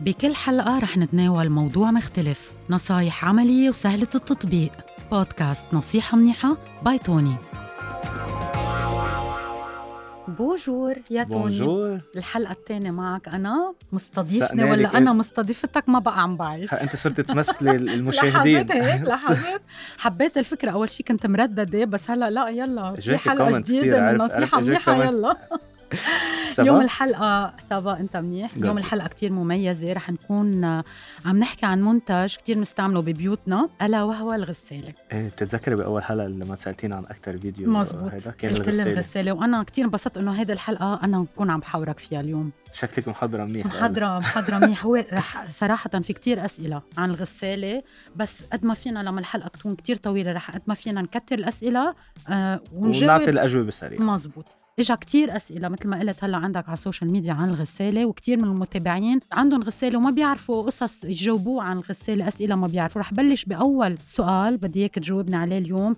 بكل حلقة رح نتناول موضوع مختلف نصايح عملية وسهلة التطبيق. بودكاست نصيحة منيحة by توني. bonjour يا توني. bonjour. الحلقة الثانية معك أنا. مستضيفني ولا أنا؟ إيه؟ مستضيفتك ما بقى عم بعرف. أنت صرت تمثلي المشاهدين. لاحظت هيك؟ حبيت الفكرة. أول شيء كنت مرددة بس هلا لا يلا في حلقة جديدة من نصيحة إجاك منيحة. يلا؟ يوم الحلقة سابا أنت منيح؟ Good. يوم الحلقة كتير مميزة رح نكون آه، عم نحكي عن منتج كتير بنستعمله ببيوتنا. ألا وهو الغسالة. إيه بتتذكري بأول حلقة لما سألتينا عن أكثر فيديو مزبوط هيدا؟ كان الغسالة؟ الغسالة وأنا كتير انبسطت إنه هيدي الحلقة أنا بكون عم بحاورك فيها اليوم. شكلك محضرة منيح محضرة محضرة منيح. هو رح صراحة في كتير أسئلة عن الغسالة بس قد ما فينا لما الحلقة تكون كتير طويلة رح قد ما فينا نكتر الأسئلة آه ونعطي ونجاوب الأجوبة سريعه مزبوط إجا كتير أسئلة مثل ما قلت هلأ عندك على ال social media عن الغسالة وكتير من المتابعين عندهم غسالة وما بيعرفوا قصص يجاوبوه عن الغسالة أسئلة ما بيعرفوا. رح بلش بأول سؤال بدي إياك تجاوبني عليه اليوم.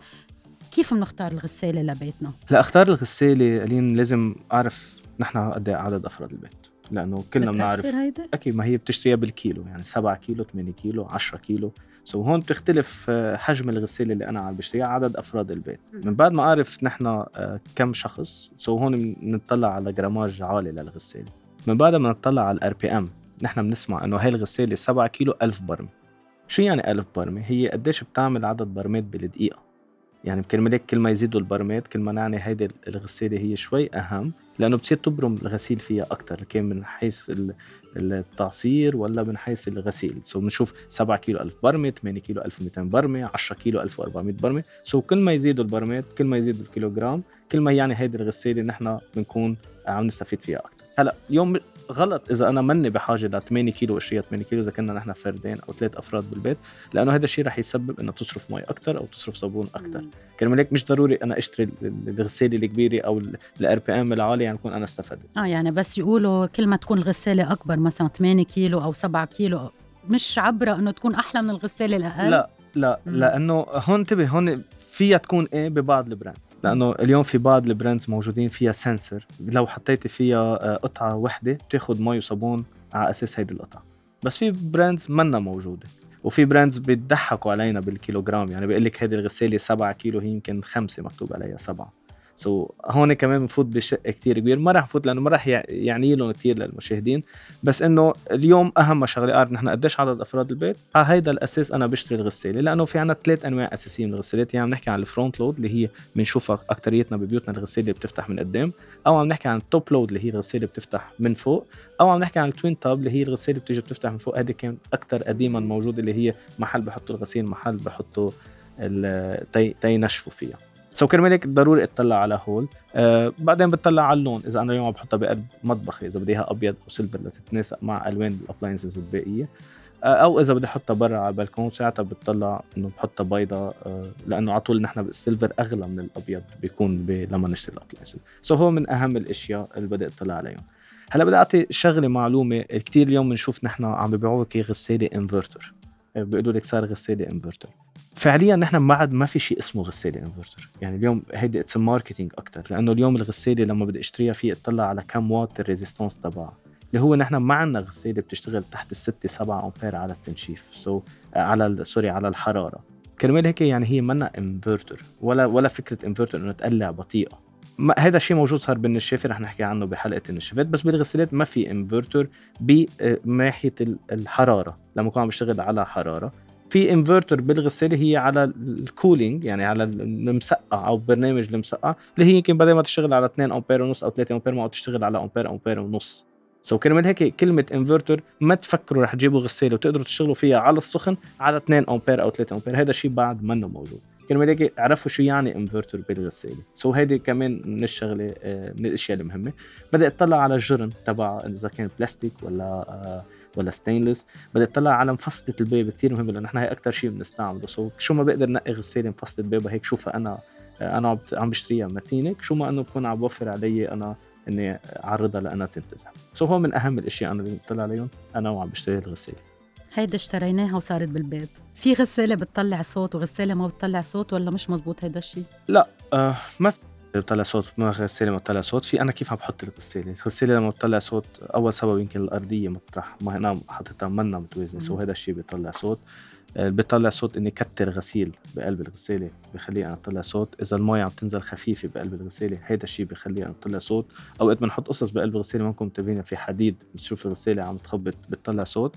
كيف بنختار الغسالة لبيتنا؟ لاختار الغسالة ألين لازم أعرف نحن قد إيه عدد أفراد البيت لأنه كلنا بنعرف أكيد ما هي بتشتريها بالكيلو يعني 7 كيلو 8 كيلو 10 كيلو. so هون بتختلف آه، حجم الغساله اللي أنا عم بشتريها عدد أفراد البيت. من بعد ما أعرف نحن آه، كم شخص so هون بنطلع على grammage عالي للغساله من بعد ما نطلع على ال RPM نحن بنسمع إنه هاي الغساله 7 كيلو 1000 برمه شو يعني 1000 برمه هي قديش بتعمل عدد برمات بالدقيقة. يعني بكلمة كل ما يزيدوا البرمات كل ما نعني هيدي الغسالة هي شوي أهم لأنه بتصير تبرم الغسيل فيها أكتر كان من حيث التعصير ولا من حيث الغسيل. so بنشوف 7 كيلو 1000 برمة 8 كيلو 1200 برمة 10 كيلو 1400 برمة so كل ما يزيدوا البرمات كل ما يزيدوا الكيلوغرام كل ما يعني هيدي الغسالة نحن بنكون عم نستفيد فيها أكتر. هلأ اليوم غلط. إذا أنا مني بحاجة ل 8 كيلو اشتريها 8 كيلو إذا كنا نحن فردين أو ثلاث أفراد بالبيت لأنه هذا الشيء رح يسبب إنه تصرف مي أكثر أو تصرف صابون أكثر كرمال هيك مش ضروري أنا أشتري ال- الغسالة الكبيرة أو ال RPM العالي يعني أكون أنا استفدت. آه يعني بس يقولوا كل ما تكون الغسالة أكبر مثلا 8 كيلو أو 7 كيلو مش عبرة إنه تكون أحلى من الغسالة الأقل؟ لا لا. لأنه هون انتبه هون فيها تكون إيه ببعض ال brands. لأنه اليوم في بعض ال brands موجودين فيها sensor. لو حطيتي فيها آه، قطعة وحدة بتاخذ مي وصابون على أساس هيدي القطعة. بس في brands منا موجودة. وفي brands بيضحكوا علينا بالكيلوغرام. يعني بيقول لك هيدي الغسالة 7 كيلو هي يمكن خمسة مكتوب عليها سبعة. so, هون كمان بنفوت بشق كتير كبير. ما راح نفوت لأنه ما راح يع- يعني لهم كثير للمشاهدين. بس إنه اليوم أهم شغلة اعرف نحن قديش عدد أفراد البيت؟ على هيدا الأساس أنا بشتري الغسالة. لأنه في عنا ثلاث أنواع أساسية من الغسالات. يعني عم نحكي عن ال front load اللي هي بنشوفها اكثريتنا ببيوتنا الغسالة اللي بتفتح من قدام. أو عم نحكي عن ال top load اللي هي الغسالة بتفتح من فوق. أو عم نحكي عن ال twin tub اللي هي الغسالة بتيجي بتفتح من فوق. هذه كان أكثر قديما موجودة اللي هي محل بحطوا الغسيل محل بحطوا تينشفوا فيها. so كرمال هيك ضروري اطلع على هول. آه بعدين بتطلع على اللون. إذا أنا اليوم بحطها بقلب مطبخي إذا بدي إياها أبيض أو silver لتتناسق مع ألوان ال appliances الباقيه آه أو إذا بدي أحطها برا على البلكون ساعتها بتطلع إنه بحطها بيضة آه لأنه على طول نحن بال silver أغلى من الأبيض بيكون ب- لما نشتري ال appliances so هو من أهم الأشياء اللي بدي أطلع عليهم. هلأ بدي أعطي شغلة معلومة. كثير اليوم بنشوف نحن عم بيبيعوا لك غساله انفرتر بيقولوا لك صار غساله انفرتر. فعليا نحن بعد ما في شيء اسمه غساله انفرتر. يعني اليوم هيدي it's marketing أكثر لأنه اليوم الغساله لما بدي أشتريها في اطلع على كم وات ال resistance تبعها. اللي هو نحن ما عندنا غساله بتشتغل تحت الستة 7 أمبير على التنشيف. so, على ال- sorry على الحرارة. كرمال هيك يعني هي منا انفرتر. ولا ولا فكرة انفرتر إنه تقلع بطيئة. ما هذا الشيء موجود صار بالنشافه رح نحكي عنه بحلقة النشافات بس بالغسالات ما في انفرتر بناحيه ال- الحرارة. لما يكون عم بشتغل على حرارة. في انفرتر بالغساله هي على ال cooling يعني على المسقع أو برنامج المسقع اللي هي يمكن بدل ما تشتغل على 2 أمبير ونص أو 3 أمبير ما تشتغل على أمبير أمبير ونص. so كرمال هيك كلمة انفرتر ما تفكروا رح تجيبوا غسالة وتقدروا تشتغلوا فيها على السخن على 2 أمبير أو 3 أمبير. هذا الشيء بعد منه موجود. كرمال هيك عرفوا شو يعني انفرتر بالغسالة so هيدي كمان من الشغلة آه، من الأشياء المهمة. بدي أطلع على الجرن تبع إذا كان بلاستيك ولا آه، ولا ستينلس بدي أطلع على مفصلة الباب كتير مهمة لأنه نحن هي أكتر شيء بنستعمله. سو شو ما بقدر نقي غسالة مفصلة باب هيك شوفها أنا أنا عم- عم بشتريها متينك شو ما إنه بكون عم بوفر علي أنا إني أعرضها لأنا تنتزع. سو هو من أهم الأشياء أنا اللي بطلع عليهم أنا وعم بشتري الغسالة هيدا اشتريناها وصارت بالبيت. في غسالة بتطلع صوت وغسالة ما بتطلع صوت ولا مش مزبوط هيدا الشيء آه ما في بتطلع صوت ما غسالة ما بتطلع صوت. في أنا كيف عم بحط الغسالة؟ الغسالة لما بتطلع صوت أول سبب يمكن الأرضية مطرح ما هنا حطيتها منا متوازنة so هذا الشيء بيطلع صوت. آه، بيطلع صوت إني كتر غسيل بقلب الغسالة بخليها إنها تطلع صوت. إذا المي عم تنزل خفيفة بقلب الغسالة هيدا الشيء بخليها إنها تطلع صوت. أوقات بنحط قصص بقلب الغسالة ممكن متابعين في حديد بتشوف الغسالة عم تخبط بتطلع صوت.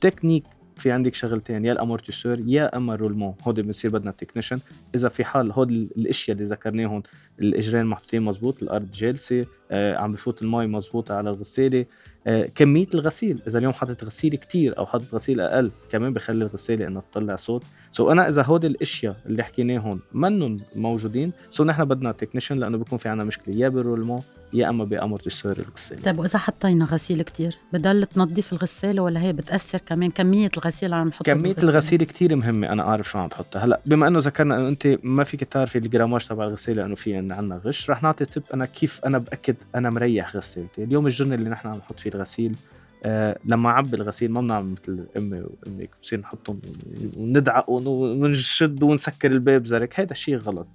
تكنيك في عندك شغلتين يا ال amortisseur يا أما ال roulement. هودي بنصير بدنا technician إذا في حال هود الأشياء اللي ذكرناهم الإجرين محطوطين مزبوط الأرض جالسة آه عم بفوت المي مزبوطه على الغسالة. آه كمية الغسيل إذا اليوم حطيت غسيل كتير أو حطيت غسيل أقل كمان بخلي الغسالة إنها تطلع صوت. so أنا إذا هودي الأشياء اللي حكيناهم منهم موجودين. so نحن بدنا technician لأنه بيكون في عنا مشكلة. يا بال roulement يا أما ب amortisseur الغسالة. طيب وإذا حطينا غسيل كتير بضل تنظف الغسالة ولا هي بتأثر كمان؟ كمية الغسيل اللي عم نحطها كمية الغسيل كتير مهمة. أنا أعرف شو عم بحطها. هلأ بما إنه ذكرنا إنه أنت ما فيك تعرفي الجراماج تبع الغسالة إنه في عندنا غش رح نعطي تب أنا كيف أنا بأكد أنا مريح غسالتي. اليوم الجرن اللي نحن عم نحط فيه الغسيل آه لما عبي الغسيل ما بنعمل مثل امي وامك بصير نحطهم وندعقهم ونشد ونسكر الباب زرك هذا الشيء غلط.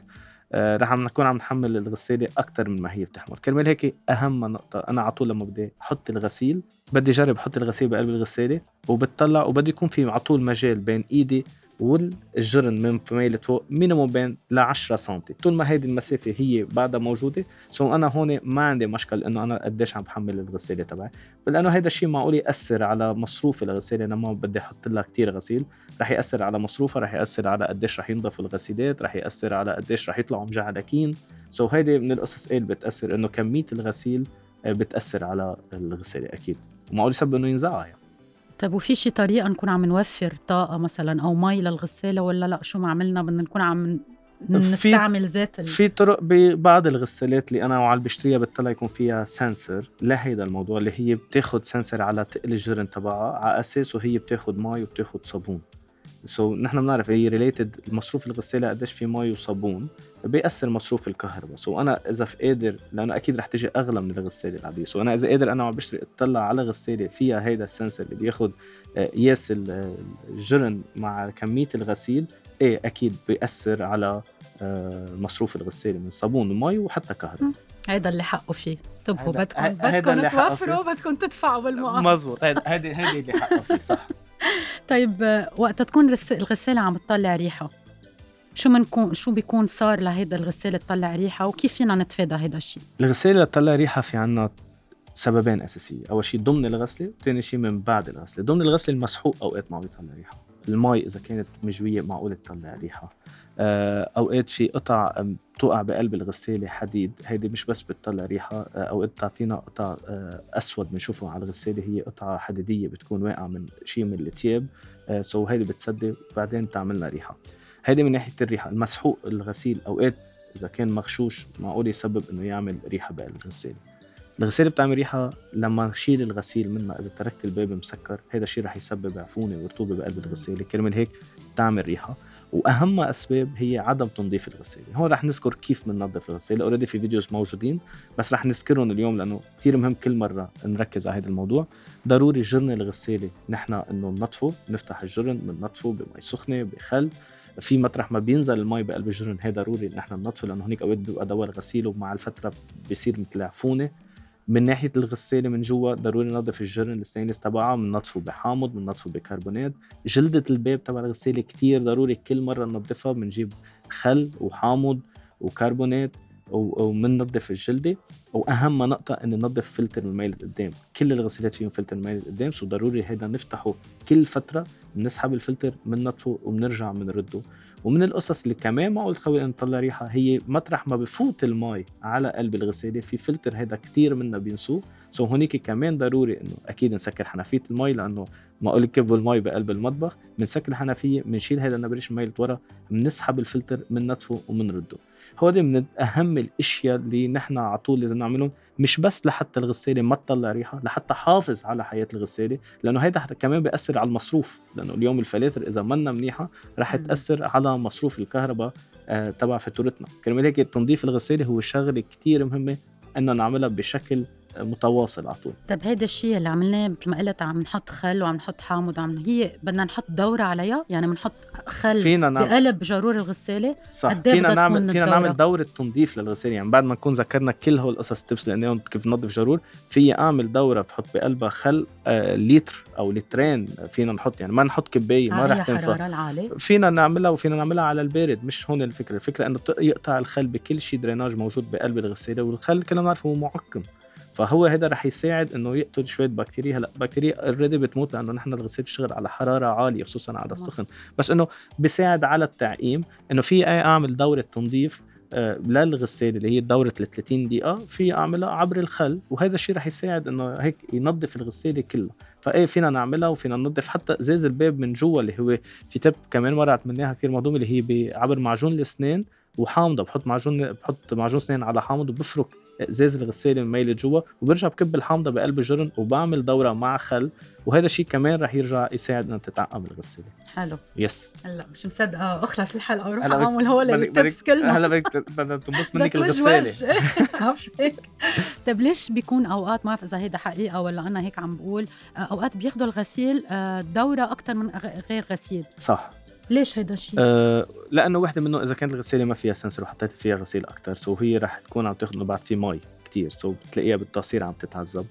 آه رح نكون عم نحمل الغسالة أكثر من ما هي بتحمل. كرمال هيك أهم نقطة أنا على طول لما بدي أحط الغسيل بدي أجرب أحط الغسيل بقلب الغسالة وبتطلع وبده يكون في على طول مجال بين إيدي والجرن من ميلة فوق minimum بين ل 10 سم طول ما هيدي المسافة هي بعدها موجودة. so أنا هون ما عندي مشكل إنه أنا قديش عم بحمل الغساله تبعي. لأنه هيدا الشيء معقول يأثر على مصروف الغساله لما بدي أحط لها كثير غسيل. رح يأثر على مصروفها رح يأثر على قديش رح ينضفوا الغسيلات رح يأثر على قديش رح يطلعوا مجعلكين so هيدي من القصص اللي بتأثر إنه كمية الغسيل آه، بتأثر على الغساله أكيد. ومعقول يسبب إنه ينزعها يعني. طيب وفي شي طريقة نكون عم نوفر طاقة مثلا أو مي للغسالة ولا لأ؟ شو ما عملنا بدنا نكون عم نستعمل زيت في طرق ببعض الغسالات اللي أنا وعم بشتريها بتطلع يكون فيها sensor لهيدا الموضوع اللي هي بتاخد sensor على تقل الجرن تبعها على اساسه هي بتاخد مي وبتاخد صابون. so, نحن بنعرف هي related مصروف الغساله قديش في مي وصابون بيأثر مصروف الكهرباء. so, أنا إذا في قادر لأنه أكيد رح تجي أغلى من الغسالة العادية. so, أنا إذا قادر أنا عم بشتري أطلع على غسالة فيها هيدا ال sensor اللي بياخد آه، قياس الجرن مع كمية الغسيل إيه أكيد بيأثر على آه، مصروف الغسالة من صابون ومي وحتى كهرباء. هذا اللي حقه فيه. انتبهوا بدكم بدكم توفروا بدكم تدفعوا بالمقابل مزبوط هيدي هيدي اللي حقه فيه صح. طيب وقت تكون الغسالة عم تطلع ريحة شو منكون شو بيكون صار لهيدا الغسالة تطلع ريحة وكيف فينا نتفادى هيدا الشيء؟ الغسالة تطلع ريحة في عنا سببين أساسية، أول شيء ضمن الغسلة، وثاني شيء من بعد الغسلة، ضمن الغسلة المسحوق أوقات ما بيطلع ريحة، المي إذا كانت مجوية معقول تطلع ريحة، أوقات في قطع بتوقع بقلب الغسالة حديد. هيدي مش بس بتطلع ريحة آه، أوقات بتعطينا قطع آه، أسود بنشوفه على الغسالة. هي قطعة حديدية بتكون واقعة من شيء من الثياب so هيدي بتسدي وبعدين بتعمل لنا ريحة. هيدي من ناحية الريحة. المسحوق الغسيل أوقات إذا كان مغشوش معقول يسبب إنه يعمل ريحة بقلب الغسالة. الغسالة بتعمل ريحة لما شيل الغسيل منها إذا تركت الباب مسكر هذا الشيء رح يسبب عفونة ورطوبة بقلب الغسالة. كرمال هيك بتعمل ريحة. وأهم أسباب هي عدم تنظيف الغساله هون رح نذكر كيف بننظف الغساله already في videos موجودين بس رح نذكرهم اليوم لأنه كثير مهم كل مرة نركز على هذا الموضوع. ضروري جرن الغساله نحن إنه ننظفه نفتح الجرن بننظفه بمي سخنة بخل. في مطرح ما بينزل المي بقلب الجرن هي ضروري نحن ننظفه لأنه هنيك أوقات بيبقى دور غسيل ومع الفترة بيصير مثل عفونة. من ناحية الغسالة من جوا ضروري ننظف الجرن الستينلس تبعها بننظفه بحامض بننظفه بكربونات. جلدة الباب تبع الغسالة كتير ضروري كل مرة ننظفها بنجيب خل وحامض وكربونات ومننظف الجلدة. وأهم نقطة ان ننظف فلتر المي قدام كل الغسالات فيهم فلتر المي قدام so ضروري هيدا نفتحه كل فترة بنسحب الفلتر بننظفه وبنرجع بنرده ومن القصص اللي كمان معقول تخلي تطلع ريحة هي مطرح ما بفوت المي على قلب الغسالة في فلتر هذا كثير منا بينسوه. so هونيك كمان ضروري إنه أكيد نسكر حنفية المي لأنه معقول نكب المي بقلب المطبخ بنسكر الحنفية بنشيل هذا النبريش المي لورا بنسحب الفلتر بننظفه وبنرده. هودي من أهم الأشياء اللي نحن على طول لازم نعملهم مش بس لحتى الغسالة ما تطلع ريحة لحتى حافظ على حياة الغسالة لأنه هيدا كمان بيأثر على المصروف. لأنه اليوم الفلاتر إذا منا منيحة رح تأثر على مصروف الكهرباء آه تبع فاتورتنا. كرمال هيك تنظيف الغسالة هو شغلة كتير مهمة إنه نعملها بشكل متواصل على طول. طيب هيدا الشيء اللي عملناه مثل ما قلت عم نحط خل وعم نحط حامض وعم هي بدنا نحط دورة عليها يعني بنحط خل فينا نعمل بقلب جارور الغسالة. صح إيه فينا نعمل فينا؟ نعمل دورة تنظيف للغسالة. يعني بعد ما نكون ذكرنا كل هول القصص tips قلناهم كيف ننظف جارور في أعمل دورة بحط بقلبها خل آه لتر أو لترين فينا نحط. يعني ما نحط كباية ما رح تنفع. فينا نعملها وفينا نعملها على البارد. مش هون الفكرة. الفكرة إنه يقطع الخل بكل شيء drainage موجود بقلب الغسالة والخل كلنا بنعرف هو معقم. فهو هذا رح يساعد إنه يقتل شوية بكتيريا. هلا بكتيريا already بتموت لأنه نحن الغساله بتشتغل على حرارة عالية خصوصا على السخن. بس إنه بيساعد على التعقيم إنه في أي أعمل دورة تنظيف آه، للغساله اللي هي دوره ال 30 دقيقة في أعملها عبر الخل وهذا الشيء رح يساعد إنه هيك ينظف الغساله كلها فإيه فينا نعملها وفينا ننظف. حتى إزاز الباب من جوا اللي هو في تب كمان مره عملناها كثير مهضومة اللي هي عبر معجون الأسنان وحامضة بحط معجون بحط معجون أسنان على حامض وبفرك إزاز الغسالة ميله جوا وبرجع بكب الحامضه بقلب الجرن وبعمل دورة مع خل وهذا الشيء كمان رح يرجع يساعد انه تتعقم الغسالة. حلو. yes هلأ مش مصدقه أخلص الحلقة وروح أعمل هول ال tips كلهم هلا بدك تنبسط منك هيك طيب ليش بيكون أوقات ما بعرف إذا هيدا حقيقة ولا أنا هيك عم بقول آه، أوقات بياخذوا الغسيل آه، دورة أكثر من غير غسيل؟ صح. ليش هيدا الشيء؟ أه لأنه وحدة منه إذا كانت الغسالة ما فيها sensor وحطيت فيها غسيل أكثر so هي رح تكون عم تاخذ بعد في مي كتير. so بتلاقيها بالتعصير عم تتعذب.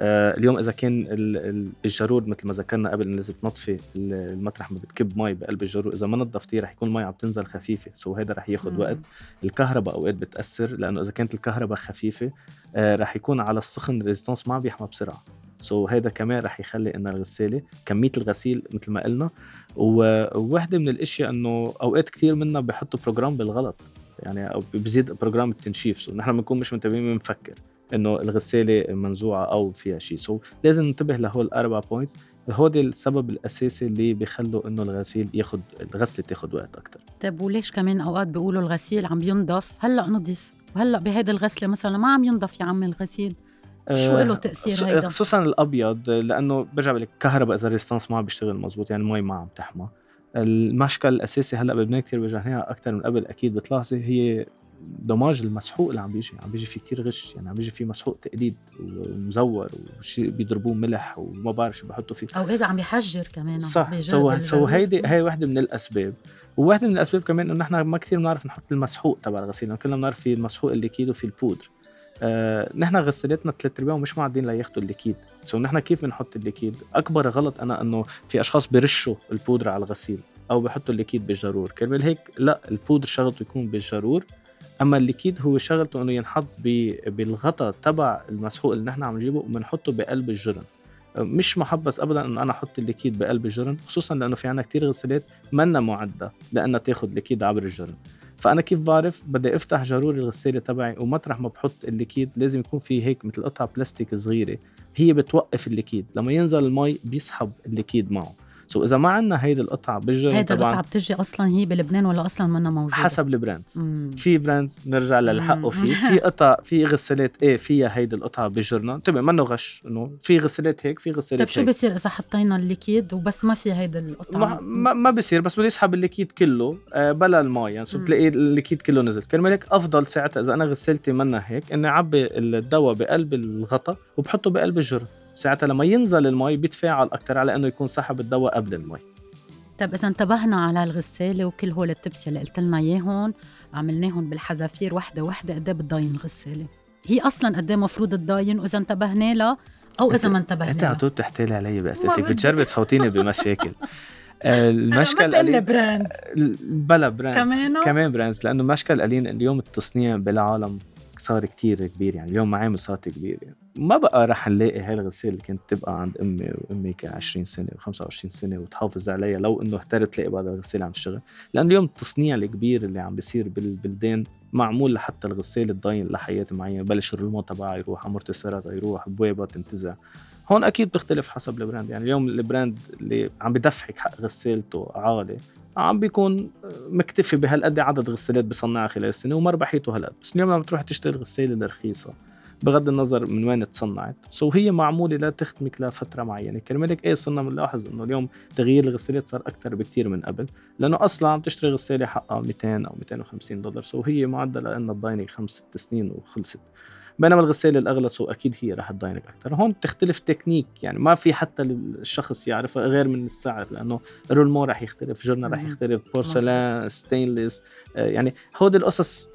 أه اليوم إذا كان ال- ال- الجارور مثل ما ذكرنا قبل انه لازم تنظفي ال- المطرح ما بتكب مي بقلب الجارور إذا ما نظفتيه رح يكون المي عم تنزل خفيفة. so هذا رح ياخذ. وقت. الكهرباء أوقات بتأثر لأنه إذا كانت الكهرباء خفيفة أه رح يكون على السخن ال resistance ما عم بيحمى بسرعة. so هذا كمان رح يخلي ان الغسالة كمية الغسيل مثل ما قلنا. ووحدة من الأشياء إنه أوقات كثير منا بحطوا program بالغلط. يعني أو بزيد program التنشيف so نحن بنكون مش منتبهين بنفكر إنه الغسالة منزوعة أو فيها شيء. so لازم ننتبه لهول الاربع points هودي السبب الأساسي اللي بيخلوا إنه الغسيل ياخذ الغسلة تاخذ وقت أكثر طيب وليش كمان أوقات بيقولوا الغسيل عم ينضف؟ هلأ نضف وهلأ بهيدي الغسلة مثلا ما عم ينضف يا عم الغسيل. شو له تأثير هيدا؟ خصوصا الأبيض لأنه برجع بقول لك الكهرباء إذا ال resistance ما عم بيشتغل مزبوط يعني المي ما عم تحمى المشكل الأساسي هلأ بلبنان كثير واجهناها أكثر من قبل أكيد بتلاحظي هي damage المسحوق اللي عم بيجي عم بيجي فيه كتير غش يعني عم بيجي فيه مسحوق تقليد ومزور وشيء بيضربوه ملح وما بعرف شو بحطوا فيه اوقات عم يحجر كمان صح so so. هيدي هي وحدة من الأسباب وواحدة من الأسباب كمان إنه نحن ما كثير بنعرف نحط المسحوق تبع الغسيل يعني كلنا بنعرف في المسحوق ال liquide وفي ال powder آه، نحن غسالاتنا ثلاث ارباعهم مش معدين لياخذوا ال liquide. so نحن كيف بنحط ال liquide؟ أكبر غلط أنا إنه في أشخاص بيرشوا البودرة على الغسيل أو بحطوا ال liquide بالجارور كرمال هيك؟ لا ال powder شغلته يكون بالجارور أما ال liquide هو شغلته إنه ينحط ب- بالغطا تبع المسحوق اللي نحن عم نجيبه وبنحطه بقلب الجرن. مش محبس ابدا إنه أنا أحط ال liquide بقلب الجرن خصوصا لأنه في عنا كتير غسالات منا معدة لأنها تاخذ liquide عبر الجرن. فأنا كيف بعرف؟ بدي أفتح جارور الغساله تبعي ومطرح ما بحط ال liquide لازم يكون في هيك مثل قطعة بلاستيك صغيرة هي بتوقف الـ liquid لما ينزل المي بيسحب الـ liquid معه. so اذا ما عندنا هيدي القطعة بالجرن هيدا القطعة بتجي أصلا هي بلبنان ولا أصلا منا موجودة؟ حسب البراند. في brands بنرجع للحق. وفي. في قطع في غسالات إيه فيها هيدي القطعة بالجرنة انتبه منه غش إنه في غسالات هيك في غسالات طيب شو هيك. بصير إذا حطينا الـ liquid وبس ما في هيدا ما, القطعة؟ ما, ما بصير بس بده يسحب الـ liquid كله آه بلا المي يعني so. بتلاقي الـ liquid كله نزل. كرمال هيك أفضل ساعتها إذا أنا غسالتي منا هيك إني أعبي الدواء بقلب الغطا وبحطه بقلب الجرن ساعتها لما ينزل المي بيتفاعل أكثر على إنه يكون سحب الدواء قبل المي. طيب إذا انتبهنا على الغسالة وكل هول الـ tips اللي قلت لنا اياهم عملناهم بالحذافير وحدة وحدة قد إيه بتضاين الغسالة؟ هي أصلا قد إيه المفروض تضاين؟ وإذا انتبهنا لها أو إذا ما انتبهنا أنت على طول بتحتالي علي بأسئلتك. بتجربي تفوتيني بمشاكل. آه، المشكل قليل- brand بلا brand كمانه؟ كمان brands لأنه مشكل قليل اليوم التصنيع بالعالم. صار كتير كبير يعني اليوم معامل صارت كبير يعني. ما بقى رح نلاقي هاي الغسالة اللي كانت تبقى عند أمي وأمي كان 20 سنه و25 سنة وتحافظ عليها لو إنه اهترت تلاقي بعض الغسالة عم تشتغل. لأنه اليوم التصنيع الكبير اللي عم بيصير بالبلدان معمول لحتى الغسالة تضاين لحياة معينة بلش الـ roulement تبعها يروح amortisseur ات يروح بوابة تنتزع. هون أكيد بتختلف حسب الـ brand يعني. اليوم الـ brand اللي عم بدفعك حق غسالته عالي عم بيكون مكتفي بهالقد عدد غسالات بصنعها خلال السنة ومربحيته هالقد. بس اليوم لما تروح تشتري الغسالة الرخيصة. بغض النظر من وين تصنعت so هي معمولة لتخدمك لفتره معينة. كرمال هيك إيه صرنا بنلاحظ إنه اليوم تغيير الغسالات صار أكثر بكثير من قبل. لأنه أصلا عم تشتري غسالة حقها 200 أو 250 دولار. so هي معدله إنها تضاينك خمس ست سنين وخلصت. بينما الغساله الاغلى so أكيد هي رح تضاينك أكثر هون بتختلف تكنيك يعني ما في حتى الشخص يعرفها غير من السعر لأنه الرولمو رح يختلف جرنا رح يختلف بورسلان ستينلس آه، يعني هودي القصص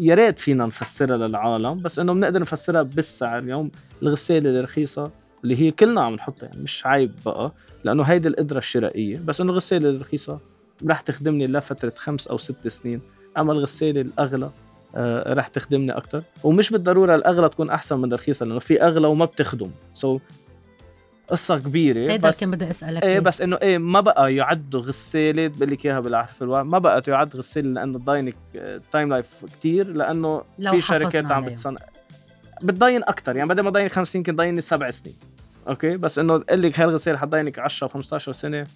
يا ريت فينا نفسرها للعالم بس إنه بنقدر نفسرها بالسعر. اليوم الغسالة الرخيصة اللي هي كلنا عم نحطها يعني مش عيب بقى لأنه هيدي القدرة الشرائية. بس إنه الغسالة الرخيصة رح تخدمني لفترة خمس أو ست سنين. أما الغسالة الأغلى رح تخدمني أكثر ومش بالضرورة الأغلى تكون أحسن من الرخيصه لأنه في أغلى وما بتخدم. so قصة كبيرة هيدا كان بدي أسألك إيه بس إنه إيه ما بقى يعد غسالة بقول لك إياها بالحرف الواحد ما بقى يعد غسالة لأنه تضاينك time life كثير لأنه في شركات عم بتصنع. بتضاين أكثر يعني بدل ما تضاين خمس سنين يمكن تضايني سبع سنين. okay؟ بس إنه تقول لك هاي الغسالة حتضاينك 10 15 سنة.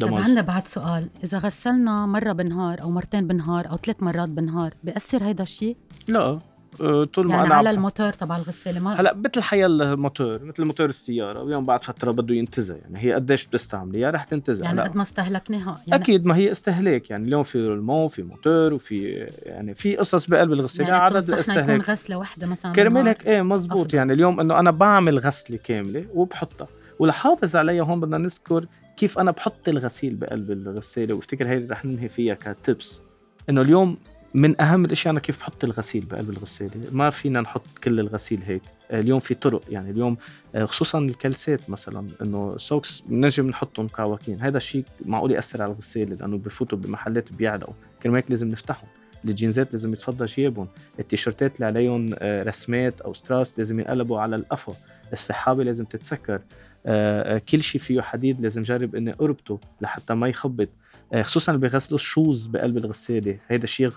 طيب عندنا بعد سؤال إذا غسلنا مرة بالنهار أو مرتين بالنهار أو ثلاث مرات بالنهار بيأثر هيدا الشيء؟ لا آه، طول ما يعني أنا على الموتور تبع الغسالة ما هلا مثل حيا الموتور مثل موتور السيارة اليوم بعد فترة بده ينتزع يعني هي قديش بتستعمليها رح تنتزع يعني قد ما استهلكناها يعني أكيد ما هي استهلاك يعني اليوم في رولمو في موتور وفي يعني في قصص بقلب الغسالة يعني عدد الاستهلاك يكون غسلة واحدة مثلا كرمال هيك إيه مزبوط أفضل. يعني اليوم إنه أنا بعمل غسلة كاملة وبحطها ولحافظ عليها هون بدنا نذكر كيف أنا بحط الغسيل بقلب الغسالة؟ وأفتكر هي رح ننهي فيها كتبس. إنه اليوم من أهم الأشياء أنا كيف بحط الغسيل بقلب الغسالة. ما فينا نحط كل الغسيل هيك. اليوم في طرق. يعني اليوم آه، خصوصا الكلسات مثلا إنه socks بنجي بنحطهم مكعوكين هذا الشيء معقول يأثر على الغسالة لأنه بفوتوا بمحلات بيعلقوا. كرمال هيك لازم نفتحهم. الجينزات لازم يتفضل جيبهم التيشيرتات اللي عليهم آه، رسمات أو strass لازم ينقلبوا على القفا السحابة لازم تتسكر. آه، كل شيء فيه حديد لازم جرب إني أربطه لحتى ما يخبط. آه، خصوصا اللي بيغسلوا الـ shoes بقلب الغسالة. هيدا الشيء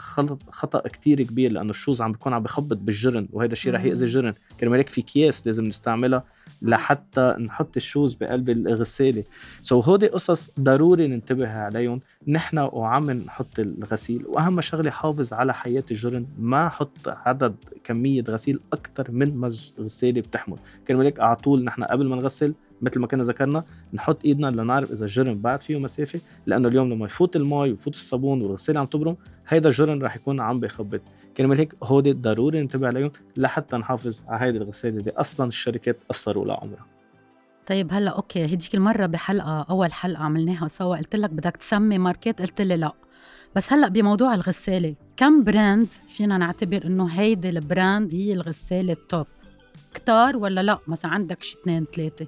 خطأ كتير كبير لأنه الـ shoes عم بيكون عم بخبط بالجرن وهيدا الشيء رح يأذي الجرن كرمال هيك في اكياس لازم نستعملها لحتى نحط الـ shoes بقلب الغسالة. so هودي قصص ضروري ننتبه عليهم. نحن وعم نحط الغسيل وأهم شغلة حافظ على حياة الجرن ما حط عدد كمية غسيل أكثر من ما الغساله بتحمل. كرمال هيك على طول نحن قبل ما نغسل مثل ما كنا ذكرنا نحط ايدنا لنعرف إذا الجرن بعد فيه مسافة لأنه اليوم لما يفوت المي ويفوت الصابون والغساله عم تبرم هيدا الجرن رح يكون عم بيخبط كرمال هيك هودي ضروري ننتبه عليهم لحتى نحافظ على هيدي الغسالة اللي أصلا الشركات قصروا لعمرها طيب هلأ okay هديك المرة بحلقة أول حلقة عملناها سوا قلت لك بدك تسمي ماركات قلت لي لأ. بس هلأ بموضوع الغسالة كم brand فينا نعتبر إنه هيدي الـ brand هي الغسالة الـ top كتار ولا لأ؟ مثلا عندك شي اثنين ثلاثة.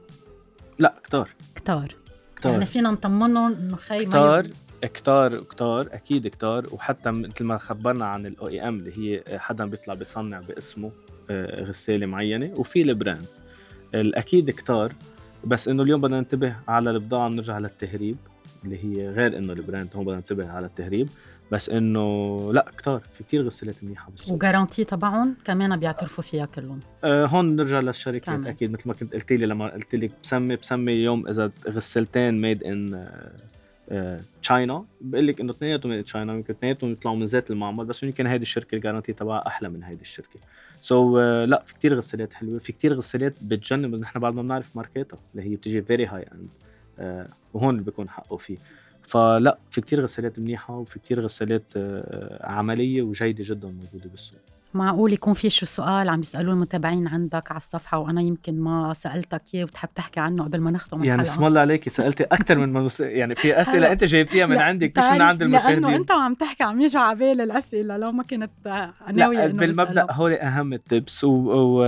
لا كتار. كتار. كتار. يعني فينا نطمنهم إنه خي كتار كتار كتار أكيد كتار. وحتى مثل ما خبرنا عن الـ OEM اللي هي حدا بيطلع بيصنع باسمه آه، غسالة معينة وفي الـ brand الأكيد كتار. بس إنه اليوم بدنا ننتبه على البضاعة نرجع للتهريب اللي هي غير إنه الـ brand هون بدنا ننتبه على التهريب. بس إنه لا كتار في كتير غسالات منيحة بالسوق و guarantee تبعهم كمان بيعترفوا فيها كلهم. آه هون نرجع للشركات كامل. أكيد مثل ما كنت قلت لي لما قلت لك بسمي بسمي اليوم إذا غسالتين made in China بقول لك إنه اثنيناتهم made China يمكن اثنيناتهم يطلعوا من ذات المعمل بس يمكن هيدي الشركة الـ guarantee تبعها أحلى من هيدي الشركة. so, uh, لا في كتير غسالات حلوة في كتير غسالات بتجنن نحن بعد ما بنعرف ماركاتها اللي هي بتجي very high end وهون اللي بيكون حقه فيه. فلا في كتير غسالات منيحة وفي كتير غسالات آه، عملية وجيدة جدا موجودة بالسوق. معقول يكون في شو سؤال عم يسألوه المتابعين عندك على الصفحة وأنا يمكن ما سألتك إياه وتحب تحكي عنه قبل ما نختم يعني اسم الله عليكي سألتي أكثر من مس... يعني في أسئلة أنت جايبتيها من عندك مش من عند المشاهدين. لأنه أنت عم تحكي عم يجوا على بالي الأسئلة لو ما كنت ناوية إنه بالمبدأ هول أهم الـ tips و... و...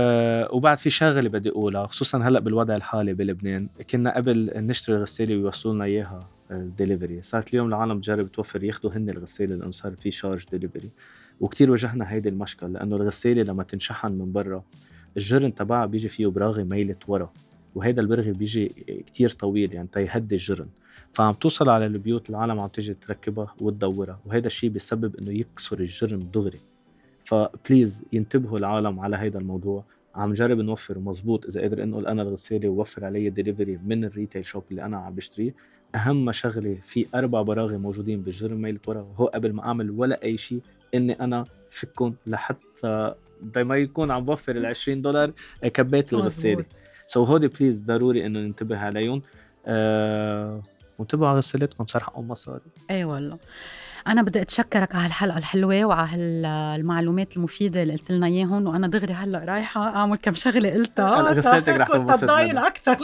وبعد في شغلة بدي أقولها خصوصا هلأ بالوضع الحالي بلبنان كنا قبل نشتري غسالة ويوصلوا لنا إياها. الدليفري. صارت اليوم العالم تجرب توفر ياخذوا هن الغسالة لأنه صار في charge delivery. وكتير واجهنا هيدي المشكل لأنه الغسالة لما تنشحن من برا الجرن تبعها بيجي فيه براغي ميلت ورا وهيدا البرغي بيجي كتير طويل يعني تيهدي الجرن. فعم توصل على البيوت العالم عم تيجي تركبها وتدورها وهيدا الشيء بيسبب إنه يكسر الجرن دغري. ف please ينتبهوا العالم على هيدا الموضوع. عم جرب نوفر مزبوط إذا قادر انقل أنا الغسالة ووفر علي ديليفري من ال retail shop اللي أنا عم بشتريه. أهم شغلة في أربع براغي موجودين بالجرن ميل ورا هو قبل ما أعمل ولا أي شيء إني أنا فكهم لحتى ما يكون عم بوفر ال 20 دولار كبيت الغسالة. so هودي please ضروري إنه ننتبه عليهم. آه وانتبهوا على غسالتكم صار حقهم مصاري اي والله. أنا بدي أتشكرك على هالحلقه الحلوة وعلى المعلومات المفيدة اللي قلت لنا إياهم وأنا دغري هلأ رايحة أعمل كم شغلة قلتها. غسالتك رح تنبسط أكثر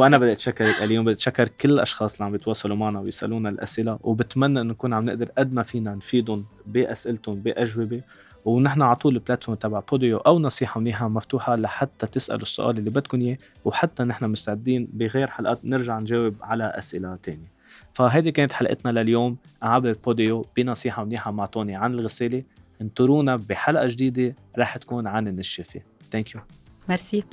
وأنا بدي اتشكرك اليوم بدي أتشكر كل الأشخاص اللي عم بيتواصلوا معنا ويسألونا الأسئلة وبتمنى إنه نكون عم نقدر قد ما فينا نفيدهم بأسئلتهم بأجوبة ونحن على طول ال platform تبع بوديو أو نصيحة منيحه مفتوحة لحتى تسألوا السؤال اللي بدكم إياه وحتى نحن مستعدين بغير حلقات نرجع نجاوب على أسئلة تانية. فهذه كانت حلقتنا لليوم. عبر بوديو بنصيحة منيحه مع توني عن الغسالة. انطرونا بحلقة جديدة رح تكون عن النشافة. thank you merci